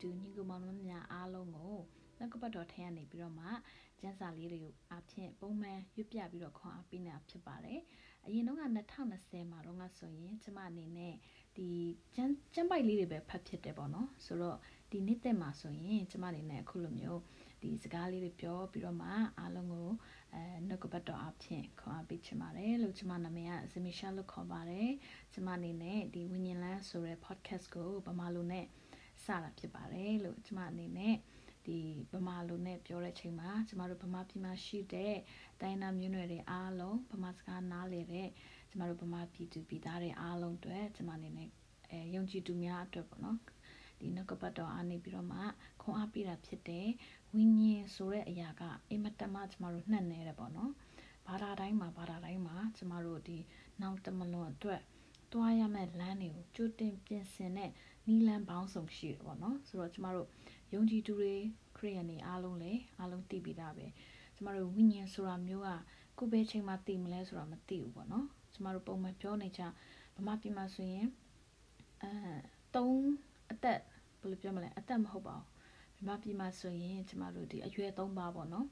သူညီကိုမောင်နှမများအားလုံးကိုနှုတ်ကပတ်တော်ထဲကနေပြီးတော့မှကျန်းစာလေးတွေကိုအဖြစ်ပုံမှန်ရွတ်ပြပြီးတော့ခွန်အားပေးနေတာဖြစ်ပါတယ်။အရင်တော့က2020မှာတော့ငါဆိုရင်ကျမအနေနဲ့ဒီကျန်းကျန်းပိုက်လေးတွေပဲဖတ်ဖြစ်တယ်ပေါ့နော်။ဆိုတော့ဒီနေ့သက်မှာဆိုရင်ကျမအနေနဲ့အခုလိုမျိုးဒီစကားလေးတွေပြောပြီးတော့မှအားလုံးကိုအဲနှုတ်ကပတ်တော်အဖြစ်ခွန်အားပေးချင်ပါတယ်လို့ကျမနာမည်ကဇမီရှာလို့ခေါ်ပါတယ်။ကျမအနေနဲ့ဒီဝิญဉ်လန်းဆိုတဲ့ podcast ကိုဗမာလိုနဲ့စ တာဖြစ်ပါတယ်လို့ကျမအနေနဲ့ဒီဗမာလိုနဲ့ပြောတဲ့ချိန်မှာကျမတို့ဗမာပြည်မှာရှိတဲ့တိုင်းနာမျိုးနွယ်တွေအားလုံးဗမာစကားနားလည်တဲ့ကျမတို့ဗမာပြည်သူပြည်သားတွေအားလုံးအတွက်ကျမအနေနဲ့အဲယုံကြည်သူများအတွက်ပေါ့နော်ဒီနှုတ်ကပတ်တော်အားနေပြီးတော့မှခွန်အားပေးတာဖြစ်တယ်ဝိညာဉ်ဆိုတဲ့အရာကအင်မတန်မှကျမတို့နှံ့နေတယ်ပေါ့နော်ဘာသာတိုင်းမှာဘာသာတိုင်းမှာကျမတို့ဒီနောက်တမလွန်အတွက်တွားရမယ့်လမ်းတွေကိုကြိုတင်ပြင်ဆင်တဲ့ နီလန်းပေါင်းစုံရှိတယ်ပေါ့နော်ဆိုတော့ကျမတို့ယုံကြည်သူတွေခရိယန်တွေအားလုံးလည်းအားလုံးသိပြီးသားပဲကျမတို့ဝိညာဉ်ဆိုတာမျိုးကကိုယ်ပဲချိန်မှသိမလဲဆိုတာမသိဘူးပေါ့နော်ကျမတို့ပုံမှန်ပြောနေကြဗမာပြည်မှာဆိုရင်အဲ၃အသက်ဘယ်လိုပြောမလဲအသက်မဟုတ်ပါဘူးဗမာပြည်မှာဆိုရင်ကျမတို့ဒီအရွယ်၃ပါးပေါ့နော်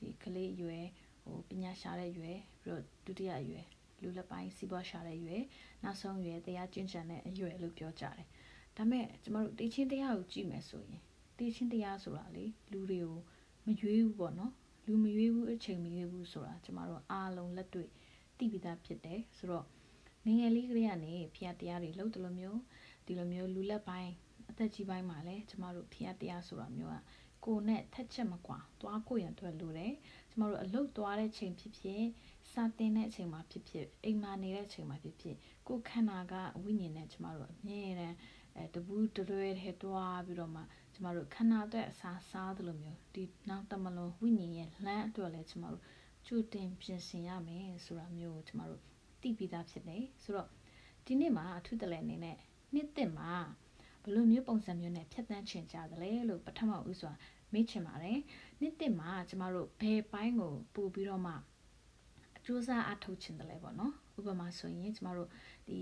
ဒီကလေးအရွယ်ဟိုပညာရှာတဲ့ရွယ်ပြီးတော့ဒုတိယအရွယ်လူလက်ပိုင်းစီးပွားရှာတဲ့ရွယ်နောက်ဆုံးရွယ်တရားကျင့်ကြံတဲ့အရွယ်လို့ပြောကြတယ် ဒါမဲ့ကျမတို့တေချင်းတရားကိုကြည့်မယ်ဆိုရင်တေချင်းတရားဆိုတာလေလူတွေကိုမရွေးဘူးပေါ့နော်လူမရွေးဘူးအချိန်မရွေးဘူးဆိုတာကျမတို့အားလုံးလက်တွေ့သိပြီးသားဖြစ်တယ်ဆိုတော့ငငယ်လေးကလေးကနေဖျားတရားတွေလှုပ်တယ်လို့မျိုးဒီလိုမျိုးလူလက်ပိုင်းအသက်ကြီးပိုင်းမှာလည်းကျမတို့ဖျားတရားဆိုတာမျိုးကကိုနဲ့ထက်ချက်မကွာသွားကိုရန်အတွက်လိုတယ်ကျမတို့အလုတ်သွားတဲ့ချိန်ဖြစ်ဖြစ်စာတင်တဲ့အချိန်မှာဖြစ်ဖြစ်အိမ်မှာနေတဲ့အချိန်မှာဖြစ်ဖြစ်ကိုခန္ဓာကဝိညာဉ်နဲ့ကျမတို့အမြဲတမ်း အဲတဘူးတလွဲထဲတွားပြီးတော့မှကျမတို့ခန္ဓာအတွက်အစာစားသလိုမျိုးဒီနောက်တမလုံးဝိညာဉ်ရဲ့လမ်းအတွက်လည်းကျမတို့ကြိုတင်ပြင်ဆင်ရမယ်ဆိုတာမျိုးကိုကျမတို့သိပြီးသားဖြစ်နေဆိုတော့ဒီနေ့မှာအထူးတလဲအနေနဲ့နှစ်သက်မှာဘယ်လိုမျိုးပုံစံမျိုးနဲ့ဖြတ်တန်းချင်ကြသလဲလို့ပထမဦးစွာမေးချင်ပါတယ်နှစ်သက်မှာကျမတို့ဘယ်ပိုင်းကိုပို့ပြီးတော့မှအကျိုးစားအထောက်ချင်တယ်လဲပေါ့နော်ဥပမာဆိုရင်ကျမတို့ဒီ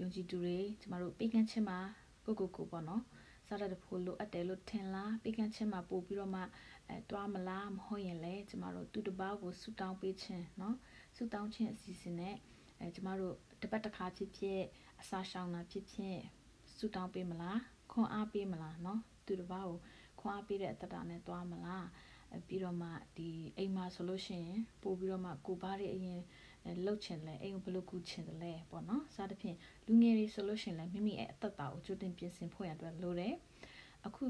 ယုံကြည်သူတွေကျမတို့ပေးကမ်းခြင်းမှာကိုကိုကိုပေါ့နော်စားတဲ့ဖို့လိုအပ်တယ်လို့ထင်လားပေးကမ်းခြင်းမှာပို့ပြီးတော့မှအဲတွားမလားမဟုတ်ရင်လည်းကျမတို့သူတစ်ပါးကိုဆူတောင်းပေးခြင်းနော်ဆူတောင်းခြင်းအစီအစဉ်နဲ့အဲကျမတို့တစ်ပတ်တစ်ခါဖြစ်ဖြစ်အစာရှောင်တာဖြစ်ဖြစ်ဆူတောင်းပေးမလားခွန်အားပေးမလားနော်သူတစ်ပါးကိုခွန်အားပေးတဲ့အတ္တတာနဲ့တွားမလားပြီးတော့မှဒီအိမ်မှာဆိုလို့ရှိရင်ပို့ပြီးတော့မှကိုပါတဲ့အရင် လှုပ်ချင်လဲအိမ်ကိုဘယ်လိုကူချင်တယ်လဲပေါ့နော်စသဖြင့်လူငယ်တွေဆိုလို့ရှိရင်လည်းမိမိရဲ့အသက်တာကိုကြိုတင်ပြင်ဆင်ဖို့ရအတွက်လိုတယ်အခု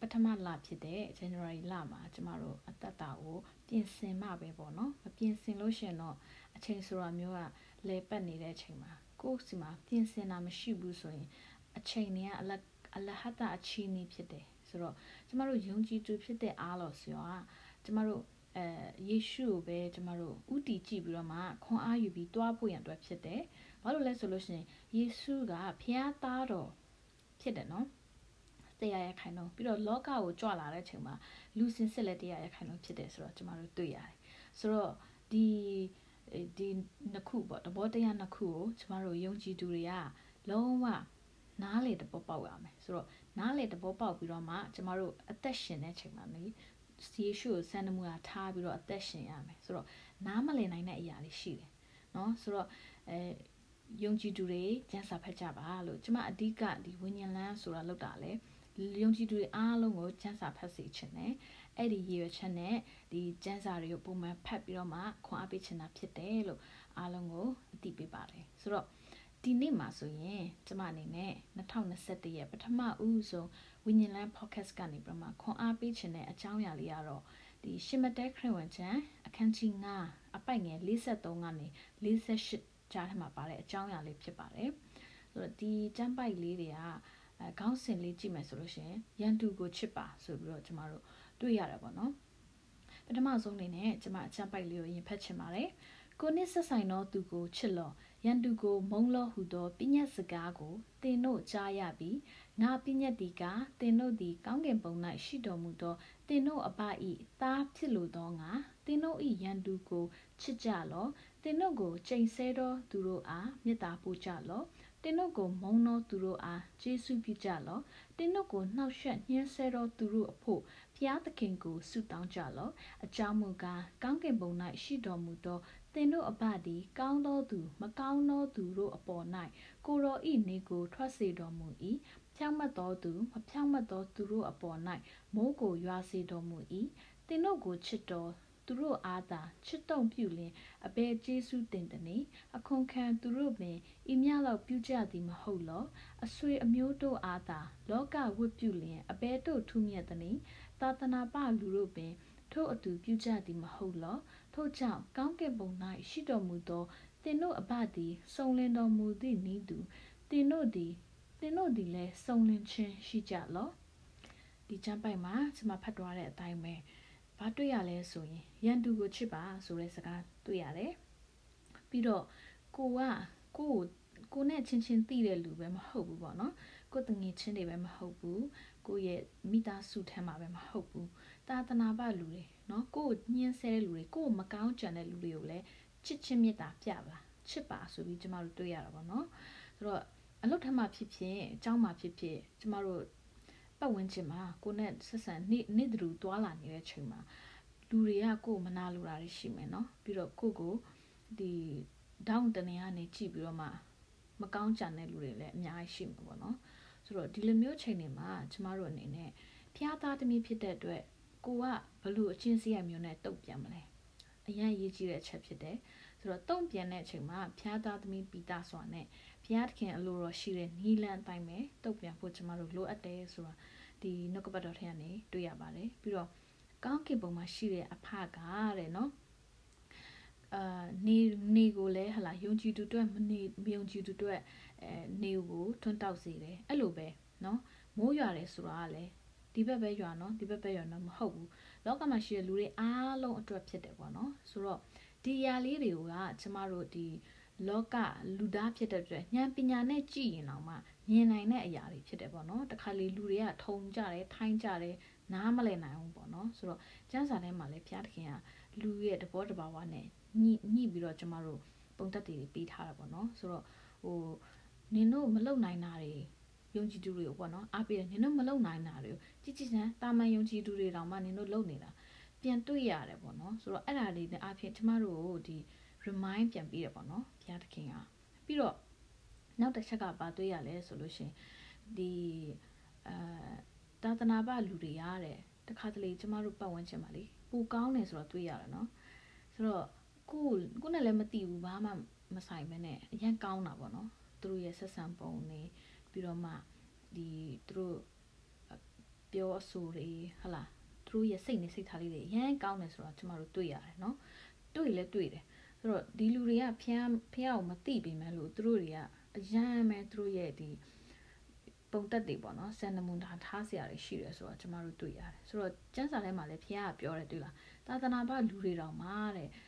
ပထမလဖြစ်တဲ့ January လမှာကျမတို့အသက်တာကိုပြင်ဆင်မှပဲပေါ့နော်မပြင်ဆင်လို့ရှိရင်တော့အချိန်ဆိုတာမျိုးကလဲပတ်နေတဲ့အချိန်မှာကိုယ့်စီမှာပြင်ဆင်တာမရှိဘူးဆိုရင်အချိန်တွေကအလအလဟတအချီနေဖြစ်တယ်ဆိုတော့ကျမတို့ယုံကြည်သူဖြစ်တဲ့အားလို့ဆိုတော့ကျမတို့ အဲယေရှုကိုပဲကျမတို့ဥတီကြည့်ပြီးတော့မှခွန်အားယူပြီးတွားဖို့ရန်အတွက်ဖြစ်တယ်။ဘာလို့လဲဆိုလို့ရှိရင်ယေရှုကဖျားသားတော်ဖြစ်တယ်နော်။တရားရခိုင်တော့ပြီးတော့လောကကိုကြွလာတဲ့အချိန်မှာလူစင်စစ်လက်တရားရခိုင်တော့ဖြစ်တယ်ဆိုတော့ကျမတို့တွေ့ရတယ်။ဆိုတော့ဒီဒီနှစ်ခုပေါ့တဘောတရားနှစ်ခုကိုကျမတို့ယုံကြည်သူတွေကလုံးဝနားလေတဘောပေါက်ရမယ်ဆိုတော့နားလေတဘောပေါက်ပြီးတော့မှကျမတို့အသက်ရှင်တဲ့ချိန်မှာလေ စီရှုကိုစံနမူနာထားပြီးတော့အသက်ရှင်ရမယ်ဆိုတော့နားမလည်နိုင်တဲ့အရာတွေရှိတယ်နော်ဆိုတော့အဲယုံကြည်သူတွေကျန်စာဖတ်ကြပါလို့ကျမအဓိကဒီဝิญဉလန်းဆိုတာလောက်တာလေယုံကြည်သူတွေအားလုံးကိုကျန်းစာဖတ်စေချင်တယ်။အဲ့ဒီရည်ရွယ်ချက်နဲ့ဒီကျန်းစာတွေကိုပုံမှန်ဖတ်ပြီးတော့မှခွန်အားပေးချင်တာဖြစ်တယ်လို့အားလုံးကိုအသိပေးပါတယ်။ဆိုတော့ ဒီနေ့မှာဆိုရင်ကျမအနေနဲ့2021ရဲ့ပထမဦးဆုံးဝိညာဉ်လန်း podcast ကနေပြမခွန်အားပေးခြင်းတဲ့အကြောင်းအရာလေးကတော့ဒီရှမတဲခရစ်ဝင်ချန်အခန်းကြီး9အပိုက်ငယ်53ကနေ48ကြားထဲမှာပါတဲ့အကြောင်းအရာလေးဖြစ်ပါတယ်ဆိုတော့ဒီကျမ်းပိုက်လေးတွေကအဲခေါင်းစဉ်လေးကြည့်မယ်ဆိုလို့ရှိရင်ရန်သူကိုချစ်ပါဆိုပြီးတော့ကျမတို့တွေ့ရတာပေါ့နော်ပထမဆုံးအနေနဲ့ကျမအချမ်းပိုက်လေးကိုရင်ဖတ်ချင်ပါတယ်ကိုနစ်ဆက်ဆိုင်သောသူကိုချစ်လော့ ရန်သူကိုမုံလောဟုသောပညတ်စကားကိုသင်တို့ကြားရပြီးငါပညတ်ဒီကသင်တို့သည်ကောင်းကင်ဘုံ၌ရှိတော်မူသောသင်တို့အပဤသားဖြစ်လိုသောငါသင်တို့ဤရန်သူကိုချစ်ကြလောသင်တို့ကိုချိန်ဆသောသူတို့အားမေတ္တာပို့ကြလောတင်းတို့ကိုမုံသောသူတို့အားကျေးဇူးပြုကြလော့တင်းတို့ကိုနှောက်ယှက်ညှင်းဆဲသောသူတို့အဖို့ဖျားသခင်ကိုဆုတောင်းကြလော့အကြောင်းမူကားကောင်းကင်ဘုံ၌ရှိတော်မူသော သင်တို့အဘသည် ကောင်းသောသူ မကောင်းသောသူတို့အပေါ်၌ကိုရောဤနေကို ထွက်စေတော်မူ၏ဖြောင့်မတ်သောသူ မဖြောင့်မတ်သောသူတို့အပေါ်၌မိုးကို ရွာစေတော်မူ၏သင်တို့ကို ချစ်တော် သူတို့အားသာ ချစ်တုံပြုလင် အဘယ်ကျေးဇူးတင်တနည်း အခွန်ခံသူတို့ပင် ဤမြလောက် ပြုကြသည်မဟုတ်လော အဆွေအမျိုးတို့အားသာ လောကဝတ်ပြုလင် အဘယ်တို့ ထူးမြတ်တနည်း သာသနာပလူတို့ပင် ထို့အတူ ပြုကြသည်မဟုတ်လော ထို့ကြောင့်ကောင်းကင်ဘုံ၌ရှိတော်မူသောသင်တို့အဘသည်စုံလင်တော်မူသည့်နည်းတူသင်တို့သည်သင်တို့သည်လည်းစုံလင်ခြင်းရှိကြလောဒီချမ်းပိုက်မှာကျွန်မဖတ်သွားတဲ့အတိုင်းပဲဘာတွေ့ရလဲဆိုရင်ရန်သူကိုချစ်ပါဆိုတဲ့စကားတွေ့ရတယ်ပြီးတော့ကိုကကိုကိုကိုနဲ့ချင်းချင်းသိတဲ့လူပဲမဟုတ်ဘူးပေါ့နော်ကိုတငယ်ချင်းတွေပဲမဟုတ်ဘူး ကိုရဲ့မိသားစုထဲမှာပဲမဟုတ်ဘူးတာသနာပလူတွေနော်ကိုကိုညှင်းဆဲတဲ့လူတွေကိုမကောင်းကြံတဲ့လူတွေကိုလည်းချစ်ချင်းမေတ္တာပြပါချစ်ပါဆိုပြီးကျမတို့တွေ့ရတာပေါ့နော်ဆိုတော့အလုပ်ထမ်းမှာဖြစ်ဖြစ်အကျောင်းမှာဖြစ်ဖြစ်ကျမတို့ပတ်ဝန်းကျင်မှာကိုနဲ့ဆက်ဆံနေ့နေ့တူတွာလာနေတဲ့ချိန်မှာလူတွေကကိုယ်မနာလိုတာတွေရှိမယ်နော်ပြီးတော့ကိုကိုဒီဒေါင်းတနေကနေကြည့်ပြီးတော့မှမကောင်းကြတဲ့လူတွေလည်းအများကြီးရှိမှာပေါ့နော် ဆိုတော့ဒီလိုမျိုးချိန်တွေမှာကျမတို့အနေနဲ့ဖျားသားသမီးဖြစ်တဲ့အတွက်ကိုကဘလို့အချင်းစီရမျိုးနဲ့တုတ်ပြန်မလဲအရင်ရေးကြည့်တဲ့အချက်ဖြစ်တယ်ဆိုတော့တုံ့ပြန်တဲ့အချိန်မှာဖျားသားသမီးပီတာစွာနဲ့ဘုရားသခင်အလိုတော်ရှိတဲ့နီလန်အတိုင်းပဲတုတ်ပြန်ဖို့ကျမတို့လိုအပ်တယ်ဆိုတာဒီနှုတ်ကပတ်တော်ထဲကနေတွေ့ရပါတယ်ပြီးတော့ကောင်းကင်ဘုံမှာရှိတဲ့အဖကတဲ့နော် အာနေနေကိုလည်းဟလာယုံကြည်သူတွေမနေမယုံကြည်သူတွေအဲနေကိုထွန်းတောက်စေတယ်အဲ့လိုပဲနော်မိုးရွာတယ်ဆိုတာကလည်းဒီဘက်ပဲရွာနော်ဒီဘက်ပဲရွာနော်မဟုတ်ဘူးလောကမှာရှိတဲ့လူတွေအားလုံးအတွက်ဖြစ်တယ်ပေါ့နော်ဆိုတော့ဒီຢာလေးတွေကကျမတို့ဒီလောကလူသားဖြစ်တဲ့အတွက်ဉာဏ်ပညာနဲ့ကြည့်ရင်တော့မှမြင်နိုင်တဲ့အရာတွေဖြစ်တယ်ပေါ့နော်တခါလေလူတွေကထုံကြတယ်ထိုင်းကြတယ်နားမလည်နိုင်ဘူးပေါ့နော်ဆိုတော့ကျမ်းစာထဲမှာလည်းဘုရားသခင်ကလူရဲ့တဘောတဘာဝနဲ့ ညှိညှိပြီးတော့ကျမတို့ပုံသက်တွေပေးထားတာပေါ့နော်ဆိုတော့ဟိုနင်တို့မလုံနိုင်တာတွေယုံကြည်သူတွေကိုပေါ့နော်အားပေးတယ်နင်တို့မလုံနိုင်တာတွေကိုကြည့်ကြည့်စမ်းတာမန်ယုံကြည်သူတွေတောင်မှနင်တို့လုံနေတာပြန်တွေ့ရတယ်ပေါ့နော်ဆိုတော့အဲ့ဒါလေးနဲ့အဖြစ်ကျမတို့ကိုဒီ remind ပြန်ပြီးရပေါ့နော်ဘုရားသခင်ကပြီးတော့နောက်တစ်ချက်ကပါတွေ့ရလဲဆိုလို့ရှင်ဒီအာသာသနာ့ဘလူတွေရတဲ့တခါတလေကျမတို့ပတ်ဝန်းကျင်မှာလေပူကောင်းတယ်ဆိုတော့တွေ့ရတယ်နော်ဆိုတော့ ကိုကိုနဲ့လည်းမသိဘူးဘာမှမဆိုင်ဘဲနဲ့အရင်ကောင်းတာပေါ့နော်သူတို့ရဲ့ဆက်ဆံပုံတွေပြီးတော့မှဒီသူတို့ပြောအဆိုတွေဟလာသူတို့ရဲ့စိတ်နဲ့စိတ်ထားလေးတွေအရင်ကောင်းတယ်ဆိုတော့ကျမတို့တွေ့ရတယ်နော်တွေ့လဲတွေ့တယ်ဆိုတော့ဒီလူတွေကဖျားဖျားကိုမသိပေမဲ့လို့သူတို့တွေကအရန်ပဲသူတို့ရဲ့ဒီပုံတက်တွေပေါ့နော်စံနမွန်တာထားစရာတွေရှိတယ်ဆိုတော့ကျမတို့တွေ့ရတယ်ဆိုတော့ကျန်းစာထဲမှာလည်းဖျားကပြောတယ်တွေ့လားသာသနာ့ဘလူတွေတောင်မှတဲ့ဟို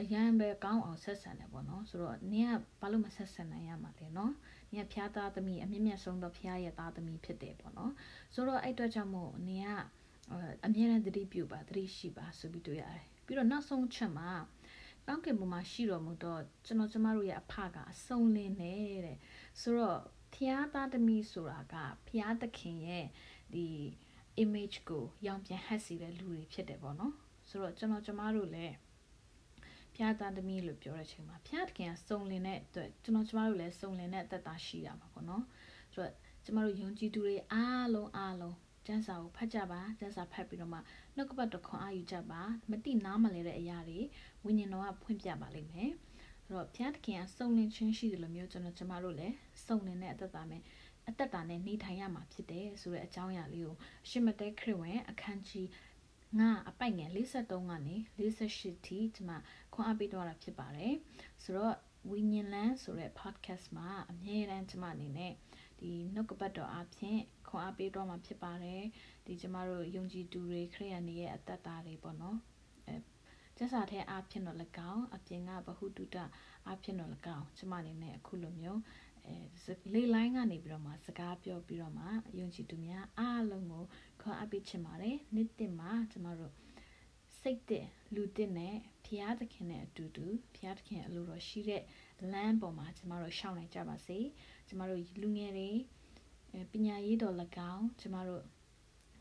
အရန်ပဲကောင်းအောင်ဆက်ဆံတယ်ပေါ့နော်ဆိုတော့နင်ကဘာလို့မဆက်ဆံနိုင်ရမှာလဲနော်နင်ကဖျားသားသမီးအမြင့်မြတ်ဆုံးသောဖျားရဲ့သားသမီးဖြစ်တယ်ပေါ့နော်ဆိုတော့အဲ့အတွက်ကြောင့်မို့နင်ကအမြဲတမ်းသတိပြုပါသတိရှိပါဆိုပြီးတွေ့ရတယ်ပြီးတော့နောက်ဆုံးချက်မှာကောင်းကင်ဘုံမှာရှိတော်မူတော့ကျွန်တော်ကျမတို့ရဲ့အဖကအစုံလင်းနေတဲ့ဆိုတော့ဖျားသားသမီးဆိုတာကဖျားသခင်ရဲ့ဒီ image ကိုရောင်ပြန်ဟပ်စီတဲ့လူတွေဖြစ်တယ်ပေါ့နော်ဆိုတော့ကျွန်တော်ကျမတို့လည်း ဖျားသားသမီးလို့ပြောတဲ့အချိန်မှာဖျားသခင်ကစုံလင်တဲ့အတွက်ကျွန်တော်ကျမတို့လည်းစုံလင်တဲ့အသက်တာရှိတာမှာပေါ့နော်ဆိုတော့ကျမတို့ယုံကြည်သူတွေအားလုံးအားလုံးကျမ်းစာကိုဖတ်ကြပါကျမ်းစာဖတ်ပြီးတော့မှနှုတ်ကပတ်တော်ခွန်အားယူကြပါမတိနားမလဲတဲ့အရာတွေဝိညာဉ်တော်ကဖွင့်ပြပါလိမ့်မယ်အဲ့တော့ဘုရားသခင်ကစုံလင်ခြင်းရှိတယ်လို့မျိုးကျွန်တော်ကျမတို့လည်းစုံလင်တဲ့အသက်တာနဲ့အသက်တာနဲ့နေထိုင်ရမှာဖြစ်တယ်ဆိုတဲ့အကြောင်းအရာလေးကိုရှစ်မတဲခရစ်ဝင်အခန်းကြီး ငါအပိုက်ငယ်53ကနေ48ထိဒီမှာခွန်အားပေးတော့တာဖြစ်ပါတယ်ဆိုတော့ဝိညာဉ်လန်းဆိုတဲ့ podcast မှာအမြဲတမ်းကျွန်မအနေနဲ့ဒီနှုတ်ကပတ်တော်အဖြစ်ခွန်အားပေးတော့မှာဖြစ်ပါတယ်ဒီကျမတို့ယုံကြည်သူတွေခရိယန်တွေရဲ့အသက်တာတွေပေါ့နော်အဲတကျက်စာထဲအဖြစ်တော့၎င်းအပြင်ကဘဟုတုတအဖြစ်တော့၎င်းကျမအနေနဲ့အခုလိုမျိုး အဲလေလိုင်းကနေပြီးတော့မှစကားပြောပြီးတော့မှယုံကြည်သူများအားလုံးကိုခေါ်အပ်ပေးချင်ပါတယ်နေ့တင်မှာကျမတို့စိတ်တဲ့လူတဲ့နဲ့ဖျားသခင်နဲ့အတူတူဖျားသခင်အလိုတော်ရှိတဲ့လမ်းပေါ်မှာကျမတို့ရှောင်းနိုင်ကြပါစေကျမတို့လူငယ်တွေပညာရေးတော်၎င်းကျမတို့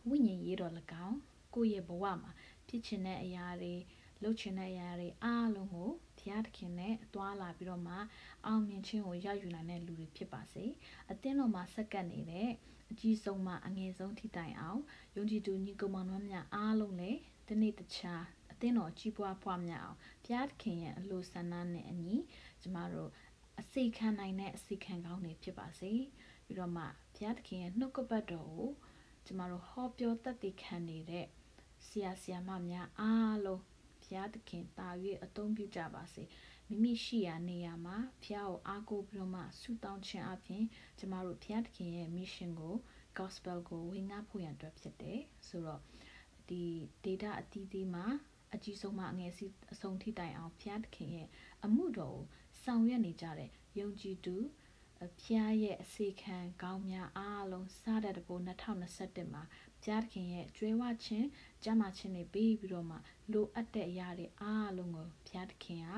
ဝိညာဉ်ရေးတော်၎င်းကိုယ့်ရဲ့ဘဝမှာဖြစ်ချင်တဲ့အရာတွေ လှုပ်ချင်တဲ့အရာတွေအားလုံးကိုဘုရားသခင်နဲ့တွာလာပြီးတော့မှအောင်မြင်ခြင်းကိုရယူနိုင်တဲ့လူတွေဖြစ်ပါစေအသင်းတော်မှာစက္ကန့်နေတဲ့အကြီးဆုံးမှအငယ်ဆုံးထိတိုင်အောင်ယုံကြည်သူညီကောင်မောင်နှမများအားလုံးလည်းဒီနေ့တခြားအသင်းတော်ကြီးပွားဖွားများအောင်ဘုရားသခင်ရဲ့အလိုဆန္ဒနဲ့အညီကျမတို့အစိခံနိုင်တဲ့အစိခံကောင်းတွေဖြစ်ပါစေပြီးတော့မှဘုရားသခင်ရဲ့နှုတ်ကပတ်တော်ကိုကျမတို့ဟောပြောတတ်သိခံနေတဲ့ဆရာဆရာမများအားလုံး ဘုရားသခင်တာ၍အသုံးပြုကြပါစေမိမိရှိရာနေရာမှာဘုရားကိုအားကိုးပြီးတော့မှဆုတောင်းခြင်းအပြင်ကျမတို့ဘုရားသခင်ရဲ့ mission ကို gospel ကိုဝင်ငါဖို့ရန်အတွက်ဖြစ်တယ်ဆိုတော့ဒီ data အသီးသီးမှာအကြီးဆုံးမှအငယ်စီအဆုံးထိတိုင်အောင်ဘုရားသခင်ရဲ့အမှုတော်ကိုဆောင်ရွက်နေကြတဲ့ယုံကြည်သူဖျားရဲ့အစီခံကောင်းများအားလုံးစားတဲ့တကူ2021မှာဖျားခင်ရဲ့ကျွဲဝချင်းကြမ်းမာခြင်းတွေပြီးပြီးတော့မှလိုအပ်တဲ့အရာတွေအားလုံးကိုဖျားခင်က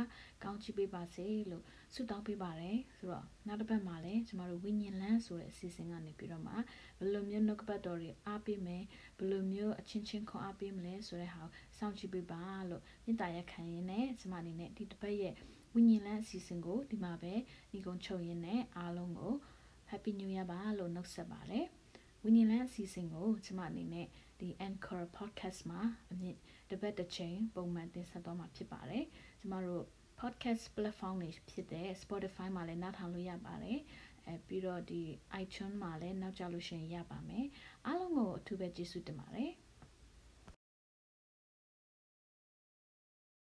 ကောင်းချီးပေးပါစေလို့ဆုတောင်းပေးပါတယ်ဆိုတော့နောက်တစ်ပတ်မှာလည်းကျမတို့ဝိညာဉ်လန်းဆိုတဲ့အစီအစဉ်ကနေပြီးတော့မှဘယ်လိုမျိုးနှုတ်ကပတ်တော်တွေအားပေးမယ်ဘယ်လိုမျိုးအချင်းချင်းခွန်အားပေးမလဲဆိုတဲ့ဟာကိုစောင့်ကြည့်ပေးပါလို့မြင့်တာရက်ခံရင်းနဲ့ကျမအနေနဲ့ဒီတစ်ပတ်ရဲ့ဝိညာဉ်လန်းအစီအစဉ်ကိုဒီမှာပဲညီကုန်းချုပ်ရင်းနဲ့အားလုံးကို Happy New Year ပါလို့နှုတ်ဆက်ပါတယ် ဝိညာဉ်လန်းအစီအစဉ်ကိုကျမအနေနဲ့ဒီ Anchor Podcast မှာအမြင့်တစ်ပတ်တစ်ချိန်ပုံမှန်တင်ဆက်သွားမှာဖြစ်ပါတယ်ကျမတို့ podcast platform တွေဖြစ်တဲ့ Spotify မှာလည်းနားထောင်လို့ရပါတယ်အဲပြီးတော့ဒီ iTunes မှာလည်းနောက်ကြလို့ရှိရင်ရပါမယ်အားလုံးကိုအထူးပဲကျေးဇူးတင်ပါတယ်